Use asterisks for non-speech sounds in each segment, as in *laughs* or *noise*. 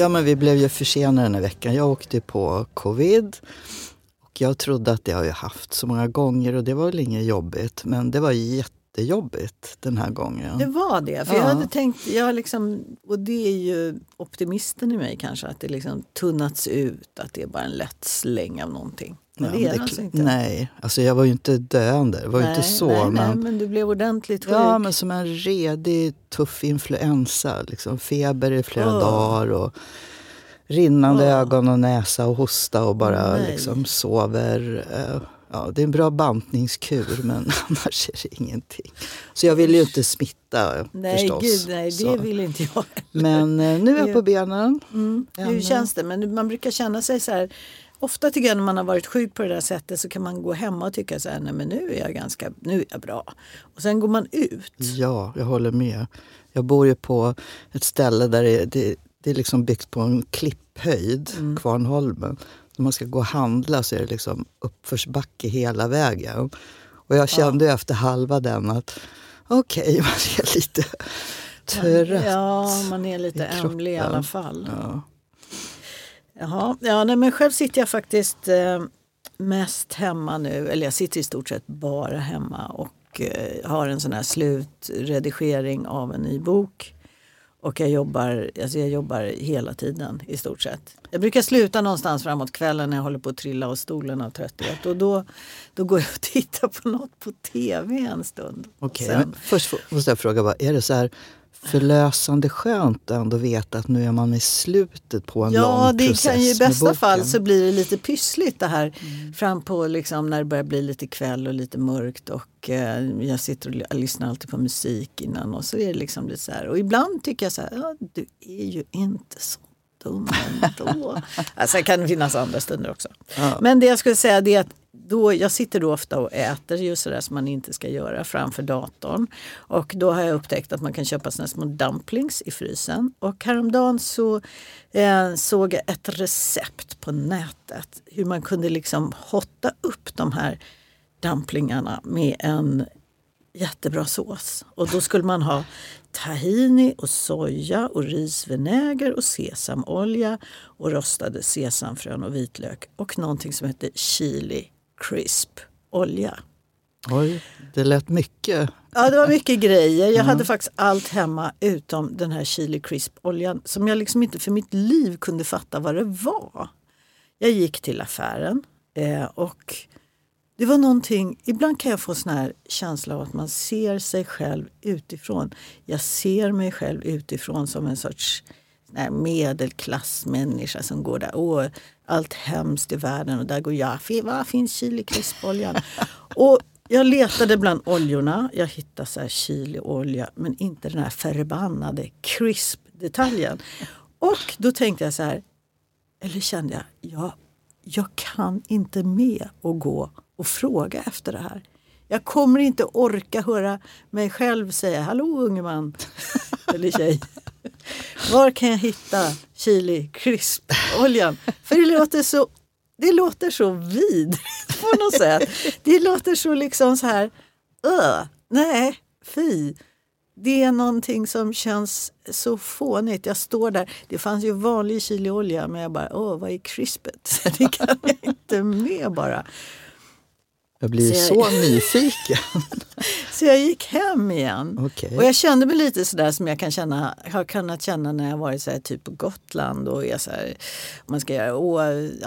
Ja, men vi blev ju försenade den här veckan. Jag åkte på covid. Och jag trodde att det har jag haft så många gånger och det var väl inget jobbigt. Men det var jättejobbigt den här gången. Det var det. För Ja. jag hade tänkt, jag liksom, och det är ju optimisten i mig kanske, att det liksom tunnats ut. Att det är bara en lätt släng av någonting. Men det är det alltså inte. Nej, alltså jag var ju inte döende. Det var ju inte så. nej, men, nej, men du blev ordentligt sjuk. Ja, men som en redig tuff influensa. Liksom feber i flera Åh. dagar och rinnande Åh. ögon och näsa och hosta och bara Nej. liksom sover. Eh, Ja, det är en bra bantningskur men *laughs* annars är det ingenting. Så jag vill ju inte smitta nej, förstås. gud, nej, det Så. vill inte jag. Men eh, nu är jag på benen. Mm. Hur känns det? Men man brukar känna sig så här. Ofta tycker jag när man har varit sjuk på det där sättet så kan man gå hemma och tycka så här, nej men nu är jag ganska, nu är jag bra. Och sen går man ut. Ja, jag håller med. Jag bor ju på ett ställe där det, det, det är liksom byggt på en klipphöjd, Mm. Kvarnholmen. När man ska gå och handla så är det liksom uppförsbacke hela vägen. Och jag kände ju efter halva den att okej, *laughs* man är lite trött. Ja, man är lite ämlig i alla fall. Ja. Jaha, ja, nej, men själv sitter jag faktiskt eh, mest hemma nu, eller jag sitter i stort sett bara hemma och eh, har en sån här slutredigering av en ny bok. Och jag jobbar, alltså jag jobbar hela tiden i stort sett. Jag brukar sluta någonstans framåt kvällen när jag håller på att trilla av stolen av trötthet. Och då, då går jag och tittar på något på tv en stund. Okej, men först måste jag fråga, bara, är det så här förlösande skönt ändå veta att nu är man i slutet på en Ja, lång det process kan ju i bästa fall så blir det lite pyssligt det här fram på liksom när det börjar bli lite kväll och lite mörkt och eh, jag sitter och lyssnar alltid på musik innan och så är det liksom lite så här. Och ibland tycker jag så här, ja, du är ju inte så dum ändå. *laughs* alltså, det kan finnas andra stunder också. Ja. Men det jag skulle säga det är att då, jag sitter då ofta och äter just sådär som man inte ska göra framför datorn. Och då har jag upptäckt att man kan köpa såna små dumplings i frysen. Och häromdagen så eh, såg jag ett recept på nätet hur man kunde liksom hotta upp de här dumplingarna med en jättebra sås. Och då skulle man ha tahini och soja och risvinäger och sesamolja och rostade sesamfrön och vitlök och någonting som heter chili crisp olja. Oj, det lät mycket. Ja, det var mycket grejer. Jag hade faktiskt allt hemma utom den här chili crisp oljan som jag liksom inte för mitt liv kunde fatta vad det var. Jag gick till affären eh, och det var någonting, ibland kan jag få sån här känsla av att man ser sig själv utifrån. Jag ser mig själv utifrån som en sorts medelklassmänniska som går där. Åh, allt hemskt i världen och där går jag. Var finns chili crisp-oljan? *laughs* och jag letade bland oljorna. Jag hittade så här chiliolja men inte den här förbannade crisp-detaljen. Och då tänkte jag så här, eller kände jag, jag, jag kan inte med att gå och fråga efter det här. Jag kommer inte orka höra mig själv säga hallå unge man *laughs* eller tjej. Var kan jag hitta chili crisp-oljan? För det låter så, det låter så vidrigt på något sätt. Det låter så liksom så här, öh, nej, fy. Det är någonting som känns så fånigt. Jag står där, det fanns ju vanlig chiliolja men jag bara, åh vad är crispet? *laughs* Det kan jag inte med bara. Jag blir Så så jag- *laughs* nyfiken. Så jag gick hem igen. Okej. Och jag kände mig lite sådär som jag kan känna, har kunnat känna när jag varit så här, typ på Gotland och är så här, man ska göra åh,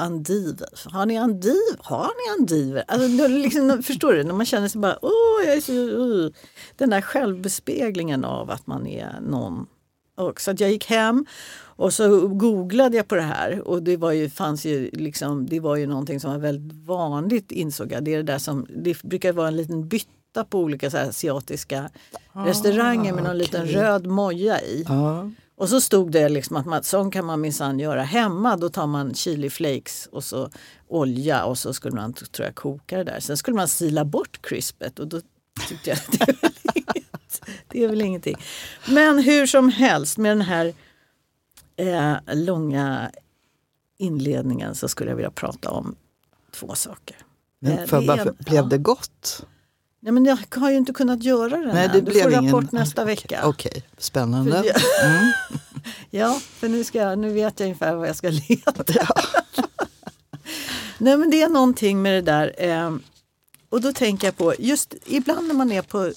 endiver. Har ni endiver? Har ni endiver? Alltså, då liksom, förstår du? När man känner sig bara, åh, jag är så, uh. Den där självbespeglingen av att man är någon. Och, så att jag gick hem och så googlade jag på det här och det var ju, fanns ju liksom, det var ju någonting som var väldigt vanligt insåg jag. Det, är det, där som, det brukar vara en liten bytta på olika så asiatiska restauranger med någon liten okej. röd moja i. Ja. Och så stod det liksom att man, sån kan man minsann göra hemma. Då tar man chili flakes och så olja och så skulle man tror jag koka det där. Sen skulle man sila bort crispet och då tyckte jag att det inget, *laughs* det är väl ingenting. Men hur som helst med den här eh, långa inledningen så skulle jag vilja prata om två saker. Eh, Men för det bara, är- blev det gott? Nej, men jag har ju inte kunnat göra den Nej, än. det Du blev får ingen... rapport nästa Okej, vecka. Okej, spännande. För jag- Mm. *laughs* Ja, för nu, ska jag, nu vet jag ungefär vad jag ska leta. Ja. *laughs* Nej men det är någonting med det där. Eh, och då tänker jag på, just ibland när man är på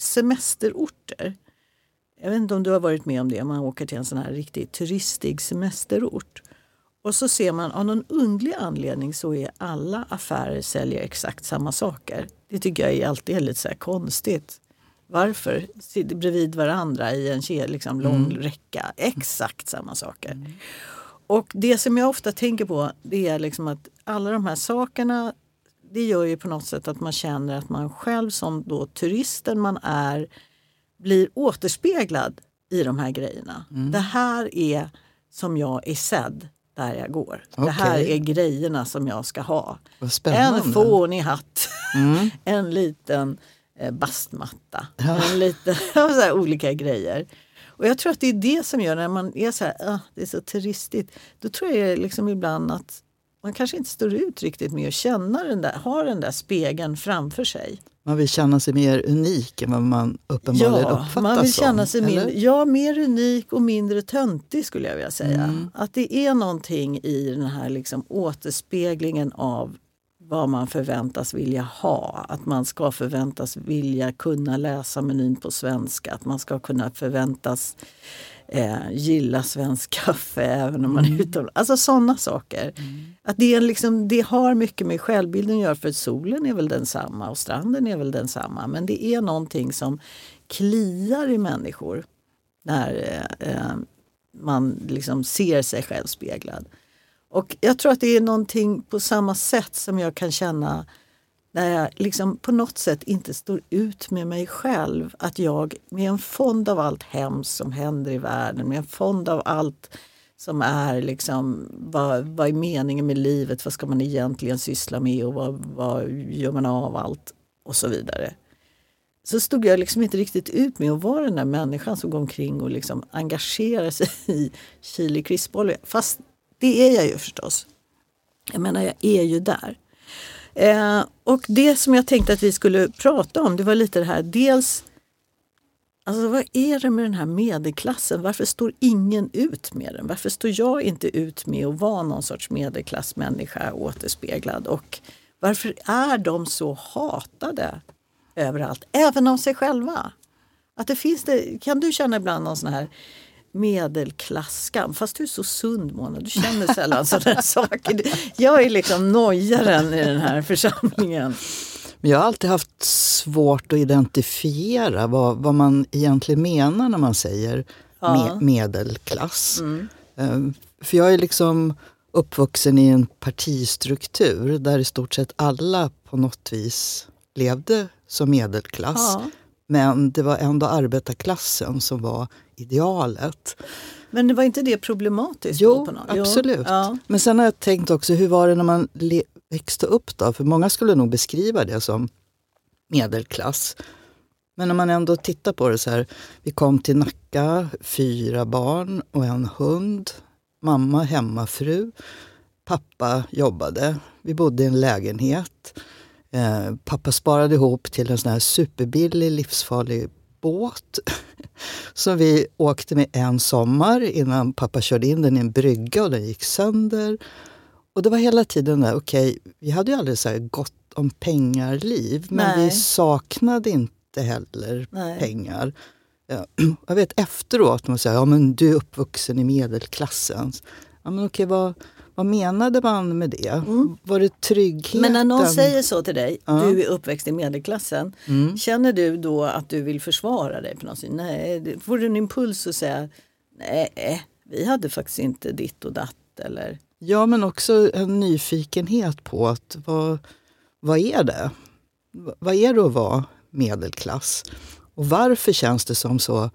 semesterorter. Jag vet inte om du har varit med om det, man åker till en sån här riktigt turistig semesterort. Och så ser man av någon underlig anledning så är alla affärer säljer exakt samma saker. Det tycker jag är alltid lite så konstigt. Varför? Bredvid varandra i en liksom, lång mm. räcka. Exakt samma saker. Mm. Och det som jag ofta tänker på det är liksom att alla de här sakerna det gör ju på något sätt att man känner att man själv som då turisten man är blir återspeglad i de här grejerna. Mm. Det här är som jag är sedd där jag går. Okay. Det här är grejerna som jag ska ha. En fånig hatt, mm. *laughs* en liten eh, bastmatta, ja. en liten, *laughs* så olika grejer. Och jag tror att det är det som gör när man är så här, ah, det är så turistigt. Då tror jag liksom ibland att man kanske inte står ut riktigt med att känna den där, ha den där spegeln framför sig. Man vill känna sig mer unik än vad man uppenbarligen ja, uppfattas man vill känna sig som, mer, Ja, mer unik och mindre töntig skulle jag vilja säga. Mm. Att det är någonting i den här liksom återspeglingen av vad man förväntas vilja ha. Att man ska förväntas vilja kunna läsa menyn på svenska. Att man ska kunna förväntas eh, gilla svensk kaffe även om man är mm. utomlands. Alltså sådana saker. Mm. Att det, är liksom, det har mycket med självbilden att göra för solen är väl densamma och stranden är väl densamma. Men det är någonting som kliar i människor när eh, eh man liksom ser sig själv speglad. Och jag tror att det är någonting på samma sätt som jag kan känna när jag liksom på något sätt inte står ut med mig själv. Att jag med en fond av allt hemskt som händer i världen, med en fond av allt som är liksom, vad, vad är meningen med livet, vad ska man egentligen syssla med och vad, vad gör man av allt och så vidare. Så stod jag liksom inte riktigt ut med att vara den där människan som går omkring och liksom engagerar sig *laughs* i chili krispolja. Fast det är jag ju förstås. Jag menar, jag är ju där. Eh, och det som jag tänkte att vi skulle prata om det var lite det här, dels Alltså vad är det med den här medelklassen? Varför står ingen ut med den? Varför står jag inte ut med att vara någon sorts medelklassmänniska återspeglad? Och varför är de så hatade överallt, även av sig själva? Att det finns det, kan du känna ibland någon sån här medelklasskam. Fast du är så sund Mona, du känner sällan sådana *laughs* saker. Jag är liksom nojaren i den här församlingen. Men jag har alltid haft svårt att identifiera vad, vad man egentligen menar när man säger ja. me medelklass. Mm. Um, för jag är liksom uppvuxen i en partistruktur där i stort sett alla på något vis levde som medelklass. Ja. Men det var ändå arbetarklassen som var idealet. Men det var inte det problematiskt? Jo, på något? absolut. Jo, ja. Men sen har jag tänkt också, hur var det när man växte upp då? För många skulle nog beskriva det som medelklass. Men när man ändå tittar på det så här. Vi kom till Nacka, fyra barn och en hund. Mamma hemmafru. Pappa jobbade. Vi bodde i en lägenhet. Eh, pappa sparade ihop till en sån här superbillig livsfarlig båt *laughs* som vi åkte med en sommar innan pappa körde in den i en brygga och den gick sönder. Och det var hela tiden där, okej, okay, vi hade ju aldrig så gott om pengar-liv men Nej. vi saknade inte heller Nej. pengar. *clears throat* Jag vet efteråt, man säger, ja men du är uppvuxen i medelklassen. Ja men okej, vad, vad menade man med det? Mm. Var det tryggheten? Men när någon säger så till dig, ja. du är uppväxt i medelklassen. Mm. Känner du då att du vill försvara dig på något sätt? Nej, får du en impuls att säga, nej, vi hade faktiskt inte ditt och datt eller? Ja, men också en nyfikenhet på att vad, vad är det? Vad är det att vara medelklass? Och varför känns det som så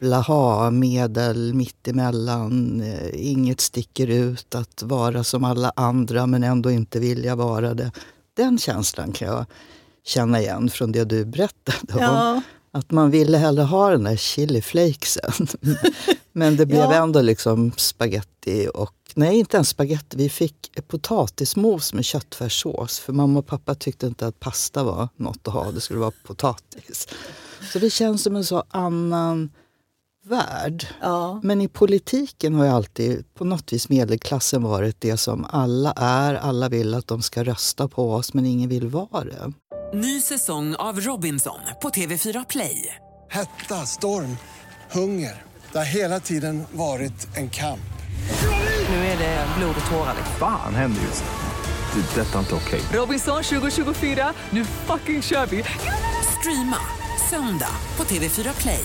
blaha, medel, mittemellan, eh, inget sticker ut, att vara som alla andra men ändå inte vilja vara det. Den känslan kan jag känna igen från det du berättade ja. om. Att man ville hellre ha den där chiliflakesen. *laughs* men det blev ja. ändå liksom spaghetti och, nej inte ens spaghetti, vi fick potatismos med köttfärssås. För mamma och pappa tyckte inte att pasta var något att ha, det skulle vara potatis. Så det känns som en så annan värld. Ja. Men i politiken har ju alltid på något vis medelklassen varit det som alla är. Alla vill att de ska rösta på oss men ingen vill vara det. Ny säsong av Robinson på TV4 Play. Hetta, storm, hunger. Det har hela tiden varit en kamp. Nu är det blod och tårar. Fan händer just nu. Det. är Detta är inte okej. Robinson 2024, nu fucking kör vi! Streama söndag på TV4 Play.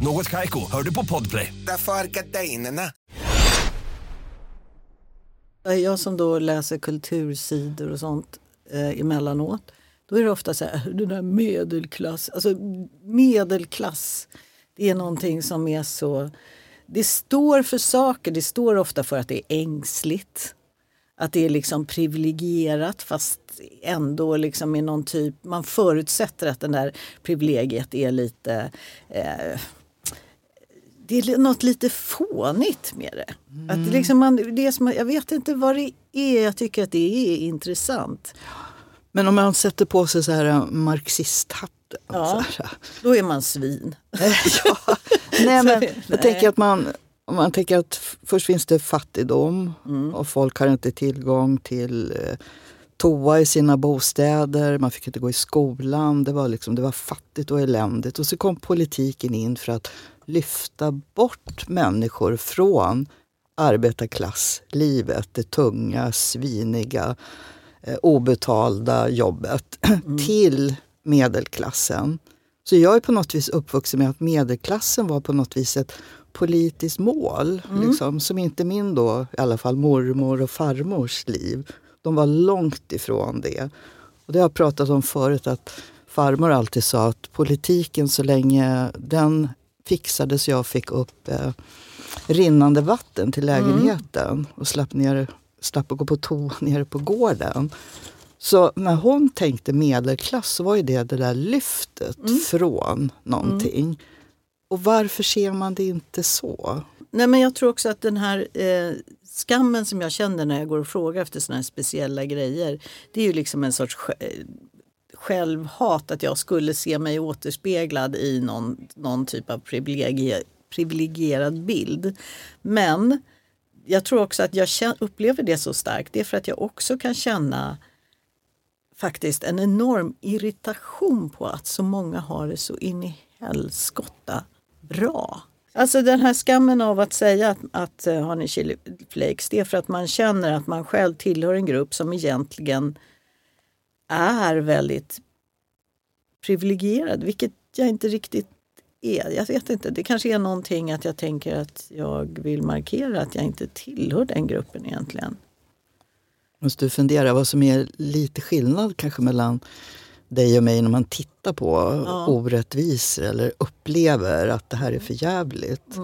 Något Kaiko, hör du på Podplay. Därför är gardinerna. Jag som då läser kultursidor och sånt eh, emellanåt. Då är det ofta så här, den där medelklass, alltså medelklass. Det är någonting som är så, det står för saker, det står ofta för att det är ängsligt. Att det är liksom privilegierat fast ändå liksom i någon typ, man förutsätter att den där privilegiet är lite eh, det är något lite fånigt med det. Att det liksom man, det är som, jag vet inte vad det är, jag tycker att det är intressant. Men om man sätter på sig så här eh, marxisthatten. Ja. Då är man svin. *laughs* ja. Nej, men *laughs* jag tänker att man, om man tänker att först finns det fattigdom och folk har inte tillgång till eh, toa i sina bostäder, man fick inte gå i skolan, det var, liksom, det var fattigt och eländigt. Och så kom politiken in för att lyfta bort människor från arbetarklasslivet, det tunga, sviniga, eh, obetalda jobbet *clears throat* till medelklassen. Så jag är på något vis uppvuxen med att medelklassen var på något vis ett politiskt mål. Liksom, som inte min då, i alla fall mormor och farmors liv. De var långt ifrån det. Och det har jag pratat om förut att farmor alltid sa att politiken så länge den fixade så jag fick upp eh, rinnande vatten till lägenheten och slapp, ner, slapp att gå på toa *laughs* nere på gården. Så när hon tänkte medelklass så var ju det det där lyftet från någonting. Och varför ser man det inte så? Nej, men jag tror också att den här eh, skammen som jag känner när jag går och frågar efter såna här speciella grejer. Det är ju liksom en sorts eh, självhat att jag skulle se mig återspeglad i någon, någon typ av privilegierad bild. Men jag tror också att jag upplever det så starkt. Det är för att jag också kan känna faktiskt en enorm irritation på att så många har det så in i helskotta bra. Alltså den här skammen av att säga att, att eh, har ni chili flakes, det är för att man känner att man själv tillhör en grupp som egentligen är väldigt privilegierad, vilket jag inte riktigt är. Jag vet inte, det kanske är någonting att jag tänker att jag vill markera att jag inte tillhör den gruppen egentligen. Måste du fundera vad som är lite skillnad kanske mellan dig och mig när man tittar på orättvisor eller upplever att det här är för jävligt.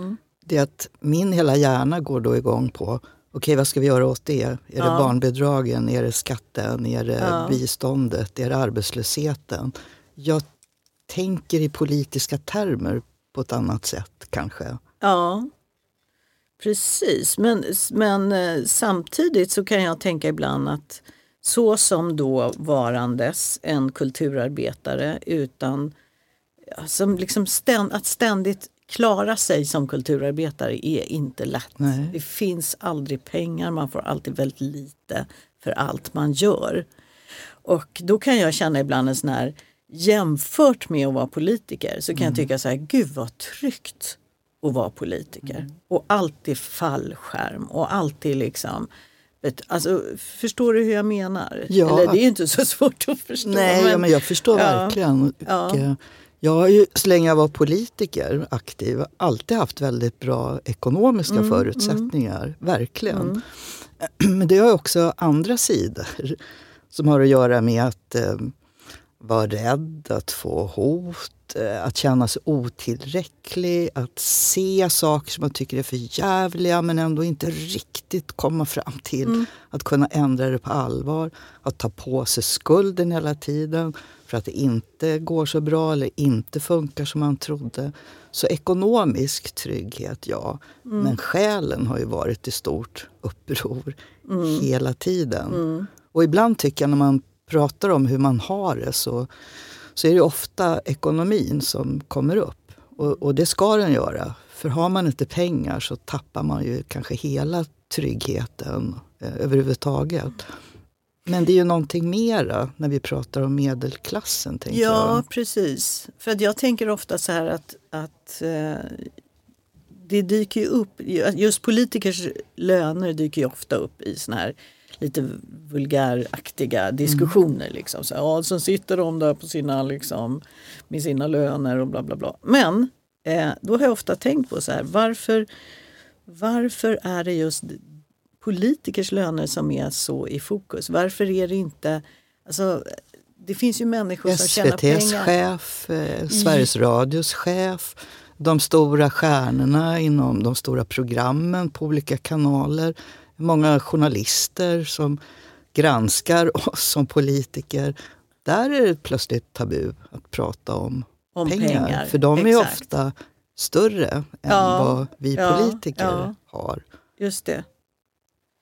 Det är att min hela hjärna går då igång på okej vad ska vi göra åt det? Är det barnbidragen? Är det skatten? Är det biståndet? Är det arbetslösheten? Jag tänker i politiska termer på ett annat sätt kanske. Ja, precis. Men, men eh, samtidigt så kan jag tänka ibland att så som då varandes en kulturarbetare utan som liksom ständ, att ständigt klara sig som kulturarbetare är inte lätt. Nej. Det finns aldrig pengar, man får alltid väldigt lite för allt man gör. Och då kan jag känna ibland en sån här, jämfört med att vara politiker så kan jag tycka så här, gud vad tryggt att vara politiker. Och alltid fallskärm och alltid liksom vet- Alltså, förstår du hur jag menar? Ja. Eller det är ju inte så svårt att förstå. Nej, men, ja, men jag förstår Ja. verkligen. Ja. eh, Jag har ju, så länge jag var politiker aktiv, alltid haft väldigt bra ekonomiska Mm, förutsättningar. Verkligen. *clears throat* Men det har ju också andra sidor som har att göra med att eh, vara rädd, att få hot, eh, att känna sig otillräcklig, att se saker som man tycker är för jävliga men ändå inte riktigt komma fram till. Att kunna ändra det på allvar, att ta på sig skulden hela tiden för att det inte går så bra eller inte funkar som man trodde. Så ekonomisk trygghet, ja. Men själen har ju varit i stort uppror hela tiden. Och ibland tycker jag när man pratar om hur man har det så, så är det ofta ekonomin som kommer upp. Och, och det ska den göra. För har man inte pengar så tappar man ju kanske hela tryggheten eh, överhuvudtaget. Men det är ju någonting mera när vi pratar om medelklassen. Tänker Ja, jag. precis. För att jag tänker ofta så här att, att eh, det dyker ju upp, just politikers löner dyker ju ofta upp i såna här lite vulgäraktiga diskussioner. Liksom. Så, ja, så sitter de där på sina, liksom, med sina löner och bla bla bla. Men eh, då har jag ofta tänkt på så här, varför, varför är det just politikers löner som är så i fokus? Varför är det inte... Alltså, det finns ju människor som tjänar SVTs pengar. chef, eh, Sveriges Radios chef, de stora stjärnorna inom de stora programmen på olika kanaler. Många journalister som granskar *laughs* oss som politiker. Där är det plötsligt tabu att prata om, Om pengar. pengar, För de är exakt. ofta större än Ja, vad vi ja, politiker ja. har. Just det.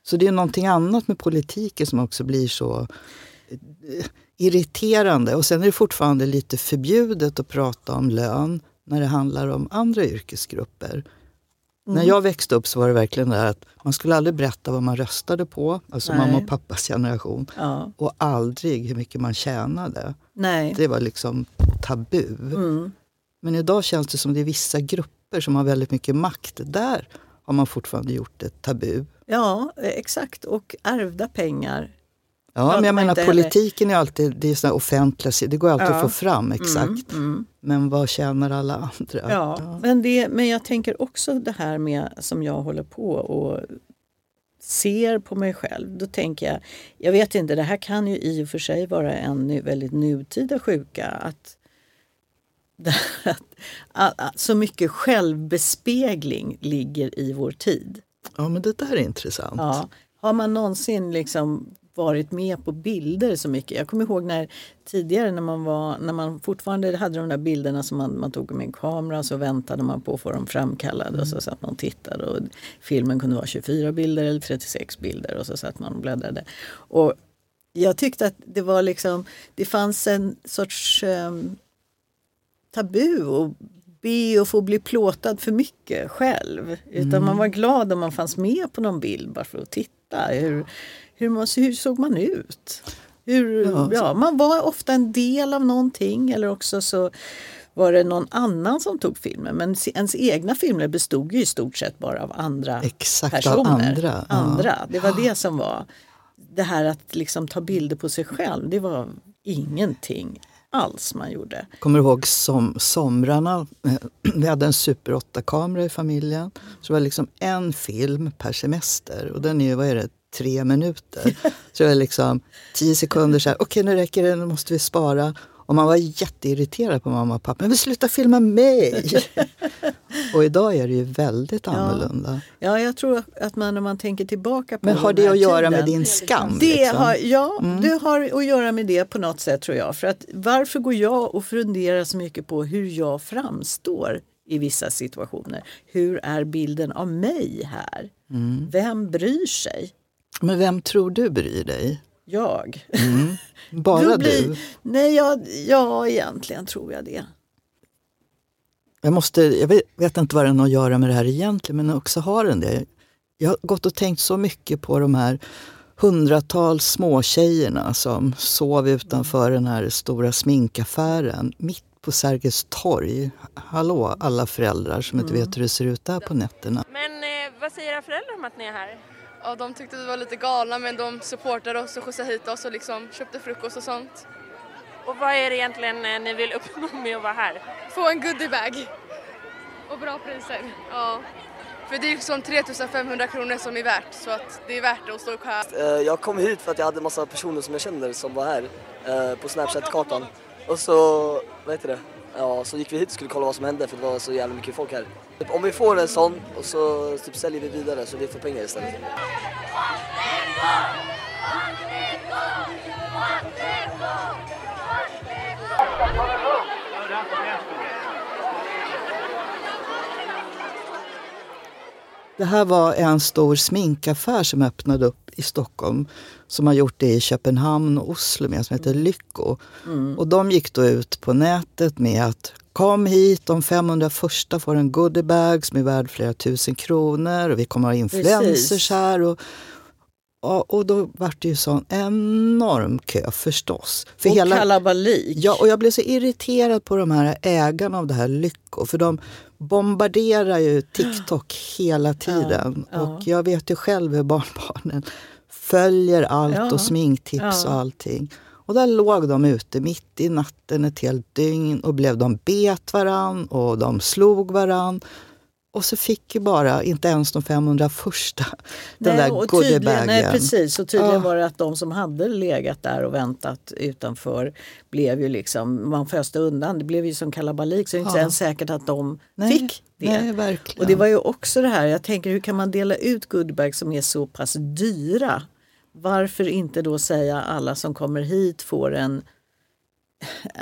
Så det är någonting annat med politiken som också blir så eh, irriterande. Och sen är det fortfarande lite förbjudet att prata om lön när det handlar om andra yrkesgrupper. När jag växte upp så var det verkligen det här att man skulle aldrig berätta vad man röstade på, alltså Nej. mamma och pappas generation. Ja. Och aldrig hur mycket man tjänade. Nej. Det var liksom tabu. Mm. Men idag känns det som det är vissa grupper som har väldigt mycket makt. Där har man fortfarande gjort det tabu. Ja, eh, exakt. Och ärvda pengar. Ja, men jag menar politiken är alltid det är såna offentliga, det går alltid Ja. att få fram exakt. Mm. Men vad tjänar alla andra? Ja, Men, det, men jag tänker också det här med som jag håller på och ser på mig själv. Då tänker jag, jag vet inte, det här kan ju i och för sig vara en nu, väldigt nutida sjuka. *laughs* Att, att, att så mycket självbespegling ligger i vår tid. Ja, men det där är intressant. Ja. Har man någonsin liksom varit med på bilder så mycket? Jag kommer ihåg när tidigare när man, var, när man fortfarande hade de där bilderna som man, man tog med en kamera så väntade man på att få dem framkallade och så satt man och tittade och filmen kunde vara 24 bilder eller 36 bilder och så satt man och bläddrade. Och jag tyckte att det var liksom, det fanns en sorts ehm, tabu och be och få bli plåtad för mycket själv. Utan man var glad om man fanns med på någon bild bara för att titta. Hur, hur, man, hur såg man ut? Hur, Ja. ja. man var ofta en del av någonting eller också så var det någon annan som tog filmen. Men ens egna filmer bestod ju i stort sett bara av andra Exakt, av personer. andra, ja. andra. Det var det som var det här att liksom ta bilder på sig själv. Det var ingenting alls man gjorde. Kommer du ihåg som, somrarna? *clears throat* Vi hade en Super 8-kamera i familjen. Så det var liksom en film per semester. Och den är vad är det, tre minuter. Så det var liksom tio sekunder så här, okej nu räcker det, nu måste vi spara. Och man var jätteirriterad på mamma och pappa. Men sluta filma mig! *laughs* och idag är det ju väldigt annorlunda. Ja, jag tror att man när man tänker tillbaka på Men har det att göra tiden, med din skam? Det liksom? har, ja, det har att göra med det på något sätt tror jag. För att varför går jag och funderar så mycket på hur jag framstår i vissa situationer? Hur är bilden av mig här? Mm. Vem bryr sig? Men vem tror du bryr dig? Jag. *laughs* Bara Då blir- du? Nej, jag, ja, egentligen tror jag det. Jag, måste, jag vet, vet inte vad den har att göra med det här egentligen, men också har den det. Jag har gått och tänkt så mycket på de här hundratals småtjejerna som sov utanför den här stora sminkaffären mitt på Sergels torg. Hallå alla föräldrar som inte vet hur det ser ut där på nätterna. Men eh, vad säger era föräldrar om att ni är här? Ja, de tyckte vi var lite galna men de supportade oss och skjutsade hit oss och liksom köpte frukost och sånt. Och vad är det egentligen eh, ni vill uppnå med att vara här? Få en goodiebag. Och bra priser. Ja. För det är liksom 3500 kronor som är värt så att det är värt att stå kö. Eh, Jag kom hit för att jag hade massa personer som jag känner som var här eh, på Snapchat-kartan. Och så, vad heter det? Ja, så gick vi hit och skulle kolla vad som hände för det var så jävla mycket folk här. Typ, Om vi får en sån och så typ, säljer vi vidare så vi får pengar istället. Det här var en stor sminkaffär som öppnade upp i Stockholm. Som har gjort det i Köpenhamn och Oslo med, som heter Lycko. Mm. Och de gick då ut på nätet med att kom hit, de 500 första får en goodiebag som är värd flera tusen kronor och vi kommer ha influencers Precis. här. Och, och, då var det ju sån enorm kö förstås. För och kalabalik. Ja, och jag blev så irriterad på de här ägarna av det här Lycko. För de bombarderar ju TikTok hela tiden. ja. Och jag vet ju själv hur barnbarnen följer allt Ja, och sminktips ja. och allting. Och där låg de ute mitt i natten ett helt dygn och blev de bet varann och de slog varann. Och så fick ju bara, inte ens de 500 första, den Nej, där goodiebagen. nej, precis. Och tydligen Ja. var det att de som hade legat där och väntat utanför blev ju liksom, man föste undan. Det blev ju som kalabalik så det är inte Ja. ens säkert att de Nej, fick det. nej, verkligen. Och det var ju också det här, jag tänker hur kan man dela ut goodiebags som är så pass dyra? Varför inte då säga alla som kommer hit får en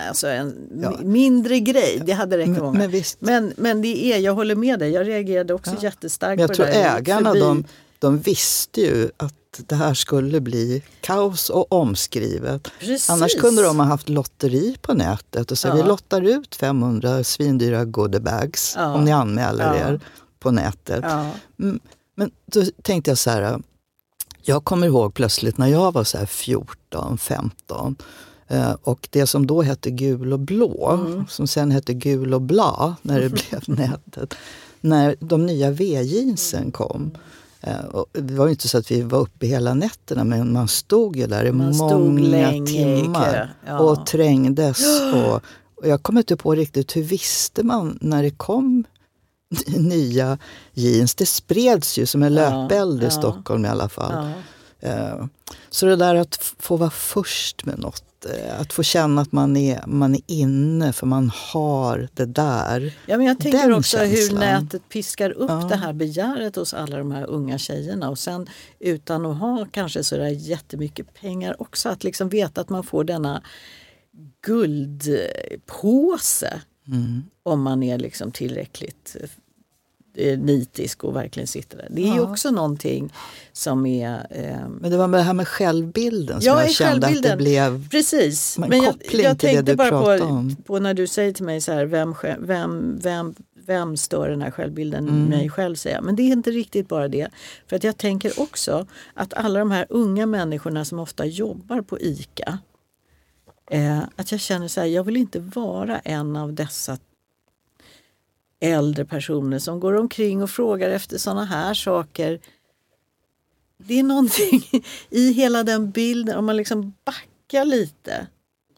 Alltså en Ja. mi- mindre grej, det hade räckt Men- många. men visst. men, men det är, jag håller med dig, jag reagerade också Ja. jättestarkt Men jag på tror det där. ägarna de, de visste ju att det här skulle bli kaos och omskrivet. Precis. Annars kunde de ha haft lotteri på nätet och så Ja. vi lottar ut 500 svindyra goodiebags Ja. om ni anmäler Ja. er på nätet. Mm, Men då tänkte jag så här, jag kommer ihåg plötsligt när jag var så här 14, 15 eh, och det som då hette gul och blå, Mm. som sen hette gul och bla när det blev *laughs* nätet. När de nya V-jeansen kom. Eh, och det var ju inte så att vi var uppe hela nätterna men man stod ju där i Man många timmar ja. och trängdes. *gasps* Och, och jag kommer inte på riktigt hur visste man när det kom *laughs* nya jeans. Det spreds ju som en Ja, löpeld i ja. Stockholm i alla fall. Eh, Så det där att få vara först med något, eh, att få känna att man är, man är inne för man har det där. Ja, men jag tänker Den också hur känslan. nätet piskar upp Ja. det här begäret hos alla de här unga tjejerna och sen utan att ha kanske sådär jättemycket pengar också att liksom veta att man får denna guldpåse Mm. om man är liksom tillräckligt eh, nitisk och verkligen sitter där. Det är Ja. också någonting som är... ehm, Men det var med det här med självbilden som Ja, jag kände att det blev Precis, en men jag, koppling jag till det du pratade på, om. på när du säger till mig så här, vem, vem, vem, vem stör den här självbilden? Mm. Mig själv säger jag. Men det är inte riktigt bara det. För att jag tänker också att alla de här unga människorna som ofta jobbar på ICA. Eh, att jag känner så här, jag vill inte vara en av dessa äldre personer som går omkring och frågar efter sådana här saker. Det är någonting *laughs* i hela den bilden, om man liksom backar lite.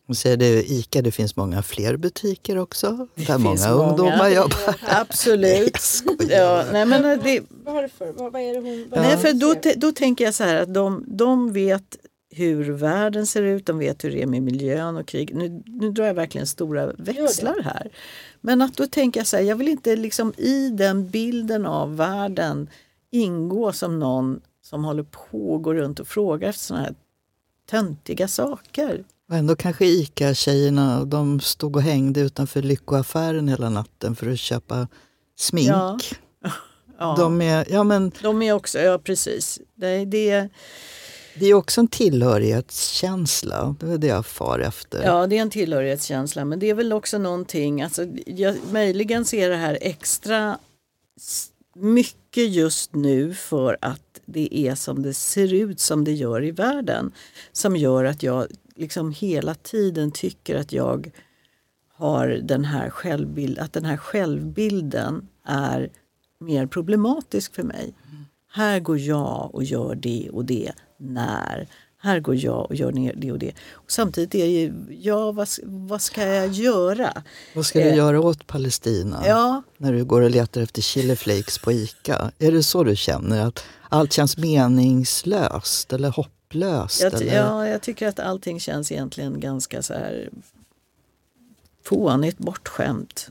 Hon säger det ICA, det finns många fler butiker också. där många många. ungdomar jobbar. *laughs* Absolut. *laughs* ja, nej, men det, Varför? Vad, vad är det hon... nej, för då, då tänker jag så här att de, de vet hur världen ser ut, de vet hur det är med miljön och krig. Nu, nu drar jag verkligen stora växlar här. Men att då tänker jag så här, jag vill inte liksom i den bilden av världen ingå som någon som håller på och går runt och frågar efter sådana här töntiga saker. Och ändå kanske ICA-tjejerna, de stod och hängde utanför Lyckoaffären hela natten för att köpa smink. Ja. *laughs* Ja. De är, ja, men, De är också, ja precis. Det, det, det är också en tillhörighetskänsla. Det är det jag far efter. Ja, det är en tillhörighetskänsla. Men det är väl också någonting, alltså, jag, möjligen ser det här extra mycket just nu för att det är som det ser ut som det gör i världen. Som gör att jag liksom hela tiden tycker att jag har den här självbild, att den här självbilden är mer problematisk för mig. Här går jag och gör det och det. När? Här går jag och gör det och det. Och samtidigt är det ju, ja vad, vad ska jag göra? Vad ska du Eh, göra åt Palestina? Ja, När du går och letar efter chiliflakes på ICA. Är det så du känner? Att allt känns meningslöst eller hopplöst? jag, eller? ja, jag tycker att allting känns egentligen ganska så här fånigt, bortskämt.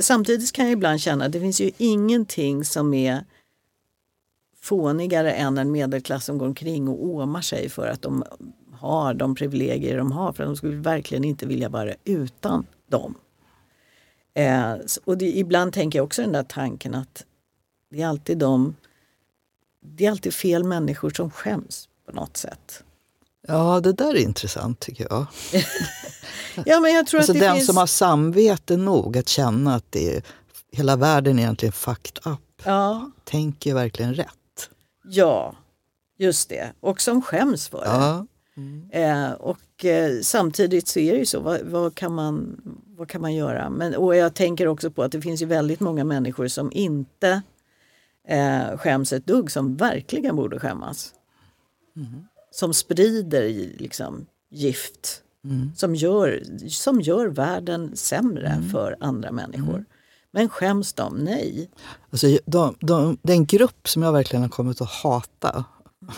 Samtidigt kan jag ibland känna att det finns ju ingenting som är fånigare än en medelklass som går omkring och åmar sig för att de har de privilegier de har. För de skulle verkligen inte vilja vara utan dem. Eh, och det, ibland tänker jag också den där tanken att det är alltid de det är alltid fel människor som skäms på något sätt. Ja, det där är intressant tycker jag. *laughs* ja, men jag tror alltså att det den finns... som har samvete nog att känna att det är, hela världen är egentligen fucked up, ja. tänker verkligen rätt. Ja, just det. Och som skäms för det. Ja. Mm. Eh, och eh, samtidigt så är det ju så, vad, vad, kan, man, vad kan man göra? Men, och jag tänker också på att det finns ju väldigt många människor som inte eh, skäms ett dugg, som verkligen borde skämmas. Mm. Som sprider liksom, gift, Mm. som, gör, som gör världen sämre Mm. för andra människor. Men skäms de? Nej. Alltså, de, de, den grupp som jag verkligen har kommit att hata,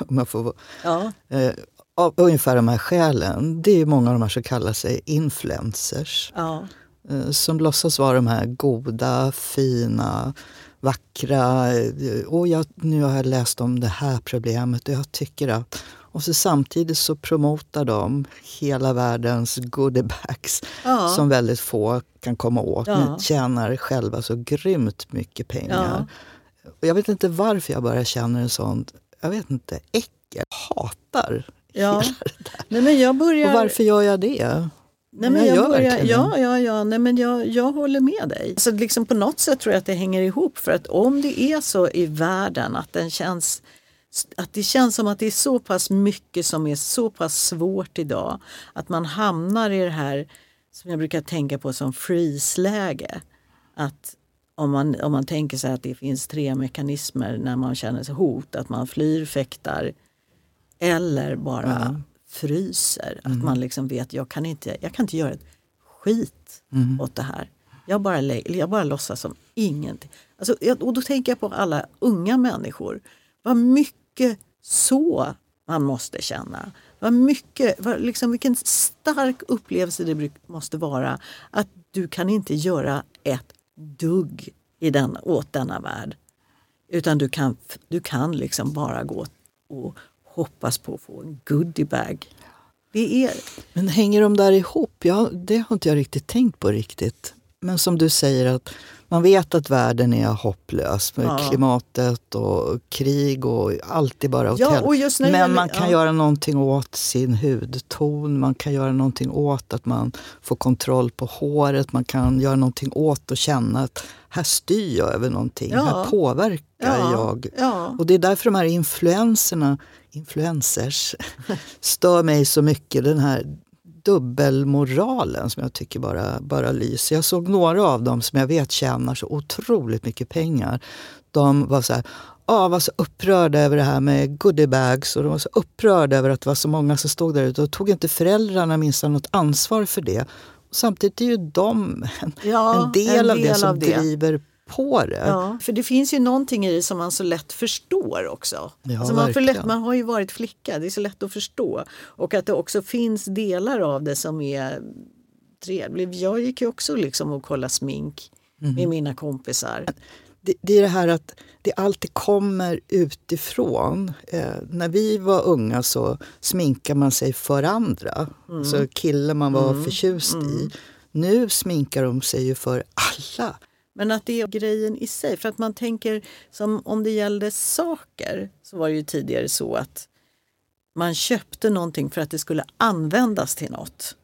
om jag får, Ja. eh, av ungefär de här skälen, det är många av de här som kallar sig influencers. Ja. Eh, som låtsas vara de här goda, fina, vackra. eh, Och jag, nu har jag läst om det här problemet och jag tycker att... Och så samtidigt så promotar de hela världens goodiebags Ja. som väldigt få kan komma åt. Ja. Tjänar själva så grymt mycket pengar. Och jag vet inte varför jag bara känner en sån, jag vet inte, äckel. Hatar Ja. hela det där. Nej, men jag börjar... Och varför gör jag det? Nej, men jag gör börjar, ja, ja, ja, nej, men jag, jag håller med dig. Så liksom på något sätt tror jag att det hänger ihop. För att om det är så i världen att, den känns, att det känns som att det är så pass mycket som är så pass svårt idag. Att man hamnar i det här som jag brukar tänka på som freeze-läge. Att om man, om man tänker sig att det finns tre mekanismer när man känner sig hot. Att man flyr, fäktar eller bara fryser. Att man liksom vet, jag kan inte, jag kan inte göra ett skit åt det här. Jag bara, jag bara låtsas som ingenting. Alltså, och då tänker jag på alla unga människor. Vad mycket mycket så man måste känna. Vad mycket, vad, liksom, vilken stark upplevelse det måste vara att du kan inte göra ett dugg i den, åt denna värld. Utan du kan, du kan liksom bara gå och hoppas på att få en goodiebag. Det är, Men hänger de där ihop? Ja, det har inte jag riktigt tänkt på riktigt. Men som du säger att man vet att världen är hopplös med Ja. klimatet och krig och allt är bara åt Ja, Men man kan ja. göra någonting åt sin hudton, man kan göra någonting åt att man får kontroll på håret, man kan göra någonting åt att känna att här styr jag över någonting, Ja. här påverkar Ja, jag. ja. Och det är därför de här influenserna, influencers *laughs* stör mig så mycket. Den här dubbelmoralen som jag tycker bara, bara lyser. Jag såg några av dem som jag vet tjänar så otroligt mycket pengar. De var så här, ah, var så upprörda över det här med goodiebags och de var så upprörda över att det var så många som stod där ute och tog inte föräldrarna minsann något ansvar för det. Och samtidigt är ju de en, Ja, en, del, av det som av det. driver på det. Ja, för det finns ju någonting i det som man så lätt förstår också. Ja, alltså man, lätt, man har ju varit flicka, det är så lätt att förstå. Och att det också finns delar av det som är trevligt. Jag gick ju också liksom och kollade smink Mhm. med mina kompisar. det, det är det här att det alltid kommer utifrån. Eh, när vi var unga så sminkade man sig för andra. Mm. Så killen man var Mm. förtjust i. Nu sminkar de sig ju för alla. Men att det är grejen i sig. För att man tänker som om det gällde saker så var det ju tidigare så att man köpte någonting för att det skulle användas till något.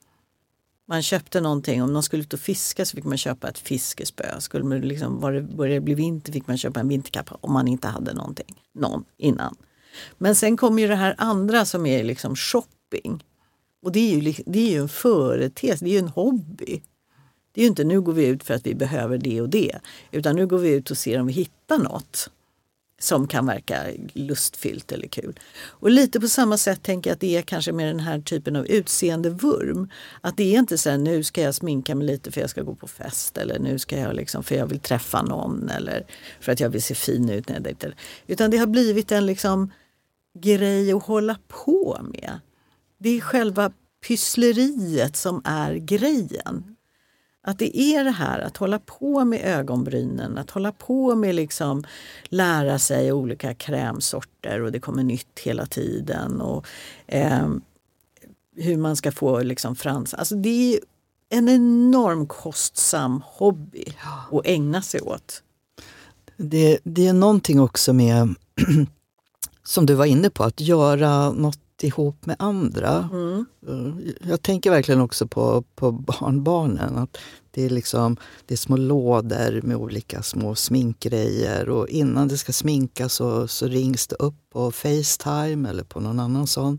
Man köpte någonting, om någon skulle ut och fiska så fick man köpa ett fiskespö. Skulle man liksom, var det började bli vinter fick man köpa en vinterkappa om man inte hade någonting någon innan. Men sen kommer ju det här andra som är liksom shopping. Och det är, ju, det är ju en företeelse, det är ju en hobby. Det är ju inte nu går vi ut för att vi behöver det och det. Utan nu går vi ut och ser om vi hittar något som kan verka lustfyllt eller kul. Och lite på samma sätt tänker jag att det är kanske med den här typen av utseendevurm. Att det är inte så här, nu ska jag sminka mig lite för jag ska gå på fest eller nu ska jag liksom för jag vill träffa någon eller för att jag vill se fin ut när jag dejtar. Utan det har blivit en liksom grej att hålla på med. Det är själva pyssleriet som är grejen. Att det är det här att hålla på med ögonbrynen, att hålla på med liksom lära sig olika krämsorter och det kommer nytt hela tiden. Och eh, Hur man ska få liksom frans. Alltså det är en enorm kostsam hobby att ägna sig åt. Det, det är någonting också med, *clears throat* som du var inne på, att göra något ihop med andra. Mm. Jag tänker verkligen också på, på barnbarnen. Att det, är liksom, det är små lådor med olika små sminkgrejer och innan det ska sminkas så, så rings det upp på Facetime eller på någon annan sån.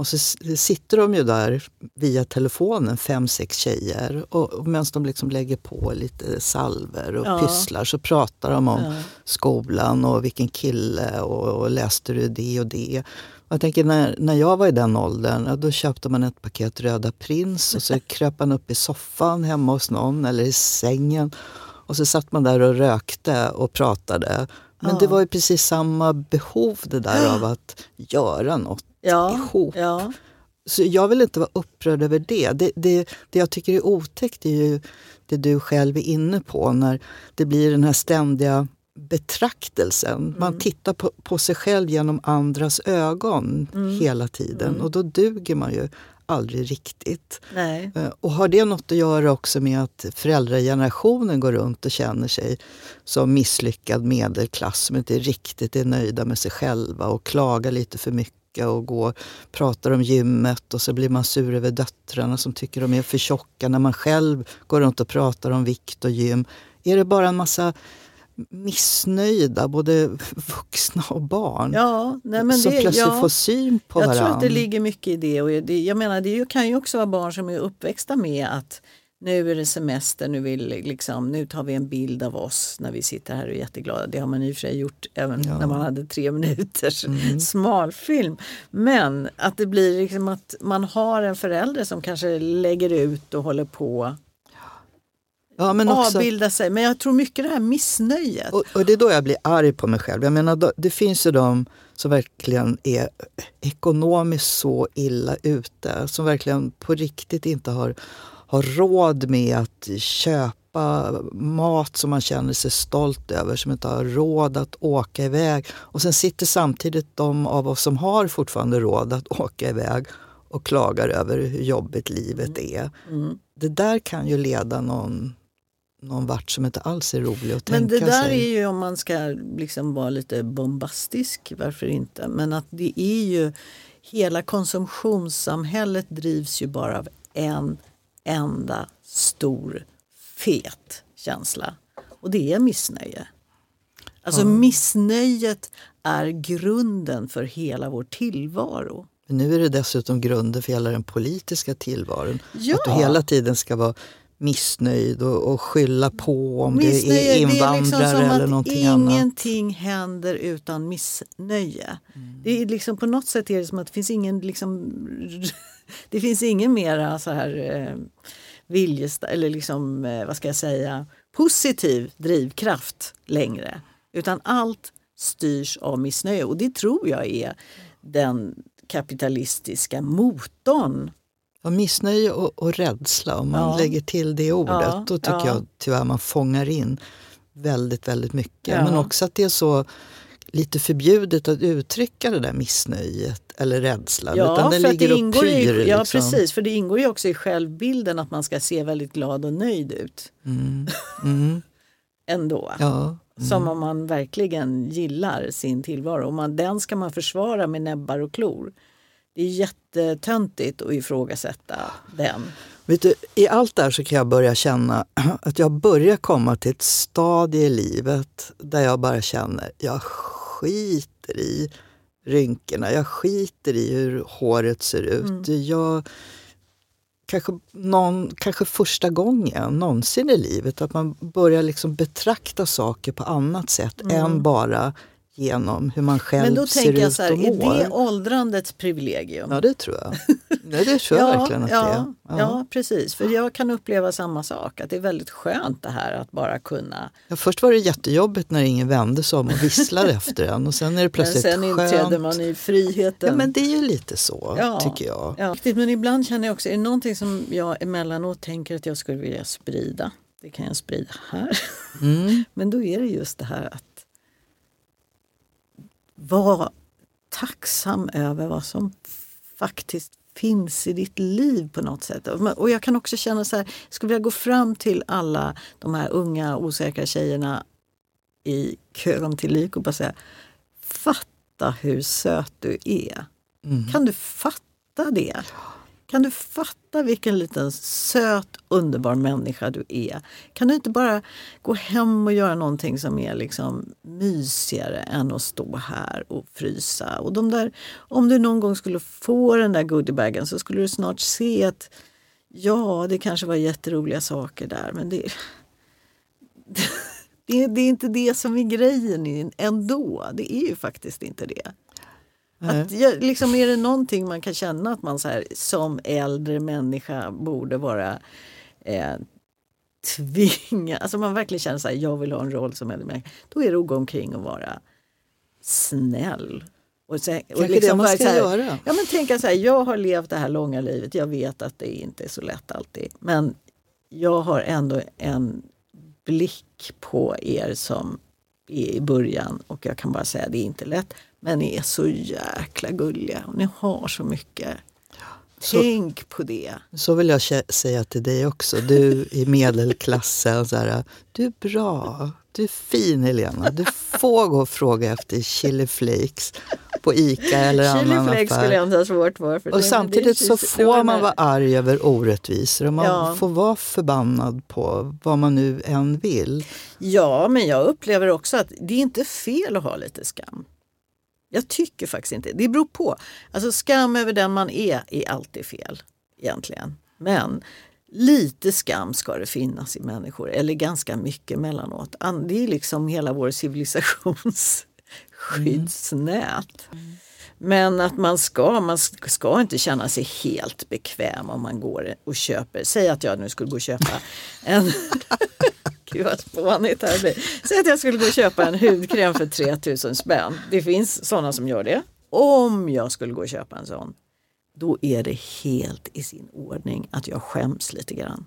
Och så sitter de ju där via telefonen, fem, sex tjejer. Och, och medan de liksom lägger på lite salver och Ja. pysslar så pratar de om Ja. skolan och vilken kille och, och läste du det och det. Jag tänker när, när jag var i den åldern, då köpte man ett paket Röda Prins och så *laughs* kröp man upp i soffan hemma hos någon eller i sängen. Och så satt man där och rökte och pratade. Men Ja. det var ju precis samma behov det där av *gasps* att göra något Ja, ihop. ja. Så jag vill inte vara upprörd över det. Det, det. det jag tycker är otäckt är ju det du själv är inne på när det blir den här ständiga betraktelsen. Man tittar på, på sig själv genom andras ögon hela tiden och då duger man ju aldrig riktigt. Nej. Eh, Och har det något att göra också med att föräldragenerationen går runt och känner sig som misslyckad medelklass som inte riktigt är nöjda med sig själva och klagar lite för mycket och går, pratar om gymmet och så blir man sur över döttrarna som tycker de är för tjocka när man själv går runt och pratar om vikt och gym. Är det bara en massa missnöjda, både vuxna och barn, Ja, nej som det, plötsligt ja. får syn på jag varandra? tror att det ligger mycket i det. Och det jag menar, det kan ju också vara barn som är uppväxta med att nu är det semester, nu, vill, liksom, nu tar vi en bild av oss när vi sitter här och är jätteglada. Det har man i och för sig gjort även Ja. när man hade tre minuters Mm. smalfilm. Men att det blir liksom att man har en förälder som kanske lägger ut och håller på Ja, men också- avbilda sig. Men jag tror mycket det här missnöjet. Och, och det är då jag blir arg på mig själv. Jag menar, det finns ju de som verkligen är ekonomiskt så illa ute. Som verkligen på riktigt inte har, har råd med att köpa mat som man känner sig stolt över. Som inte har råd att åka iväg. Och sen sitter samtidigt de av oss som har fortfarande råd att åka iväg och klagar över hur jobbigt livet är. Mm. Det där kan ju leda någon, någon vart som inte alls är rolig att Men tänka det där sig. är ju om man ska liksom vara lite bombastisk, varför inte? Men att det är ju, hela konsumtionssamhället drivs ju bara av en enda stor fet känsla. Och det är missnöje. Alltså Ja. missnöjet är grunden för hela vår tillvaro. Men nu är det dessutom grunden för hela den politiska tillvaron. Ja. Att du hela tiden ska vara missnöjd och, och skylla på om det Missnöje, är invandrare det är liksom som eller någonting annat. ingenting händer utan missnöje. Mm. Det är liksom på något sätt är det som att det finns ingen liksom, *laughs* det finns ingen mera så här eh, viljesta, eller liksom, eh, vad ska jag säga, positiv drivkraft längre. Utan allt styrs av missnöje och det tror jag är den kapitalistiska motorn. Ja, missnöje och, och rädsla, om man Ja. lägger till det ordet, Ja, då tycker ja. jag tyvärr man fångar in väldigt, väldigt mycket. Ja. Men också att det är så lite förbjudet att uttrycka det där missnöjet eller rädslan. utan den för ligger det ingår pyr. i, ja liksom. precis, för det ingår ju också i självbilden att man ska se väldigt glad och nöjd ut. Mm. Mm. *laughs* ändå. Ja. Som om man verkligen gillar sin tillvaro. Och man, den ska man försvara med näbbar och klor. Det är jättetöntigt att ifrågasätta den. Vet du, I allt det här så kan jag börja känna *clears throat* att jag börjar komma till ett stadie i livet där jag bara känner jag skiter i rynkorna. Jag skiter i hur håret ser ut. Mm. Jag, kanske, någon, kanske första gången någonsin i livet att man börjar liksom betrakta saker på annat sätt Mm. än bara genom hur man själv Men då ser tänker jag ut så här, och är mår. det åldrandets privilegium? Ja, det tror jag. Nej, det tror jag *laughs* verkligen att ja, det är. Ja. ja, precis. För jag kan uppleva samma sak, att det är väldigt skönt det här att bara kunna... Ja, först var det jättejobbigt när ingen vände sig om och visslade *laughs* efter en och sen är det Men plötsligt sen inträder skönt. man i friheten. Ja, men det är ju lite så, Ja. tycker jag. Ja, men ibland känner jag också, är det någonting som jag emellanåt tänker att jag skulle vilja sprida? Det kan jag sprida här. Mm. *laughs* Men då är det just det här att vara tacksam över vad som faktiskt finns i ditt liv på något sätt. Och jag kan också känna så här, jag skulle vilja gå fram till alla de här unga osäkra tjejerna i kön till lik och bara säga Fatta hur söt du är. Kan du fatta det? Kan du fatta vilken liten söt underbar människa du är? Kan du inte bara gå hem och göra någonting som är liksom mysigare än att stå här och frysa? Och de där, om du någon gång skulle få den där goodiebagen så skulle du snart se att ja, det kanske var jätteroliga saker där men det, *laughs* det, det är inte det som är grejen ändå. Det är ju faktiskt inte det. Att, jag, liksom, är det någonting man kan känna att man så här, som äldre människa borde vara eh, tvingad, alltså man verkligen känner så här, jag vill ha en roll som äldre människa, då är det att gå omkring och vara snäll. Och sen, och Kanske det man ska här, göra. Ja, men tänka så här, jag har levt det här långa livet, jag vet att det inte är så lätt alltid, men jag har ändå en blick på er som är i början och jag kan bara säga det är inte lätt. Men är så jäkla gulliga och ni har så mycket. Tänk på det. Så vill jag säga till dig också. Du i medelklassen, så här, du är bra. Du är fin Helena. Du får gå och fråga efter chili flakes på Ica eller annan Chili flakes skulle jag affär. inte ha svårt för. Och det- samtidigt så får man vara arg över orättvisor och man Ja. får vara förbannad på vad man nu än vill. Ja, men jag upplever också att det är inte fel att ha lite skam. Jag tycker faktiskt inte det. beror på. Alltså skam över den man är är alltid fel egentligen. Men lite skam ska det finnas i människor, eller ganska mycket mellanåt. An- Det är liksom hela vår civilisations *laughs* skyddsnät. Men att man ska, man ska inte känna sig helt bekväm om man går och köper, säg att jag nu skulle gå och köpa en *laughs* Gud vad spånigt det här blir. Säg att jag skulle gå och köpa en hudkräm för 3000 spänn. Det finns sådana som gör det. Om jag skulle gå och köpa en sån, då är det helt i sin ordning att jag skäms lite grann.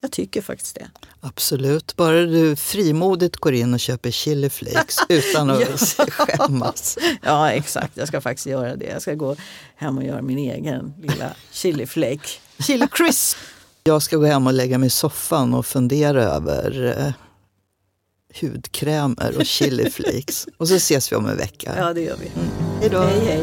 Jag tycker faktiskt det. Absolut, bara du frimodigt går in och köper chili flakes *laughs* utan att Ja. skämmas. Ja exakt, jag ska faktiskt göra det. Jag ska gå hem och göra min egen lilla chili flake. Chili crisp. Jag ska gå hem och lägga mig i soffan och fundera över eh, hudkrämer och chili flakes. *laughs* och så ses vi om en vecka. Ja det gör vi. Hej då. Hej hej.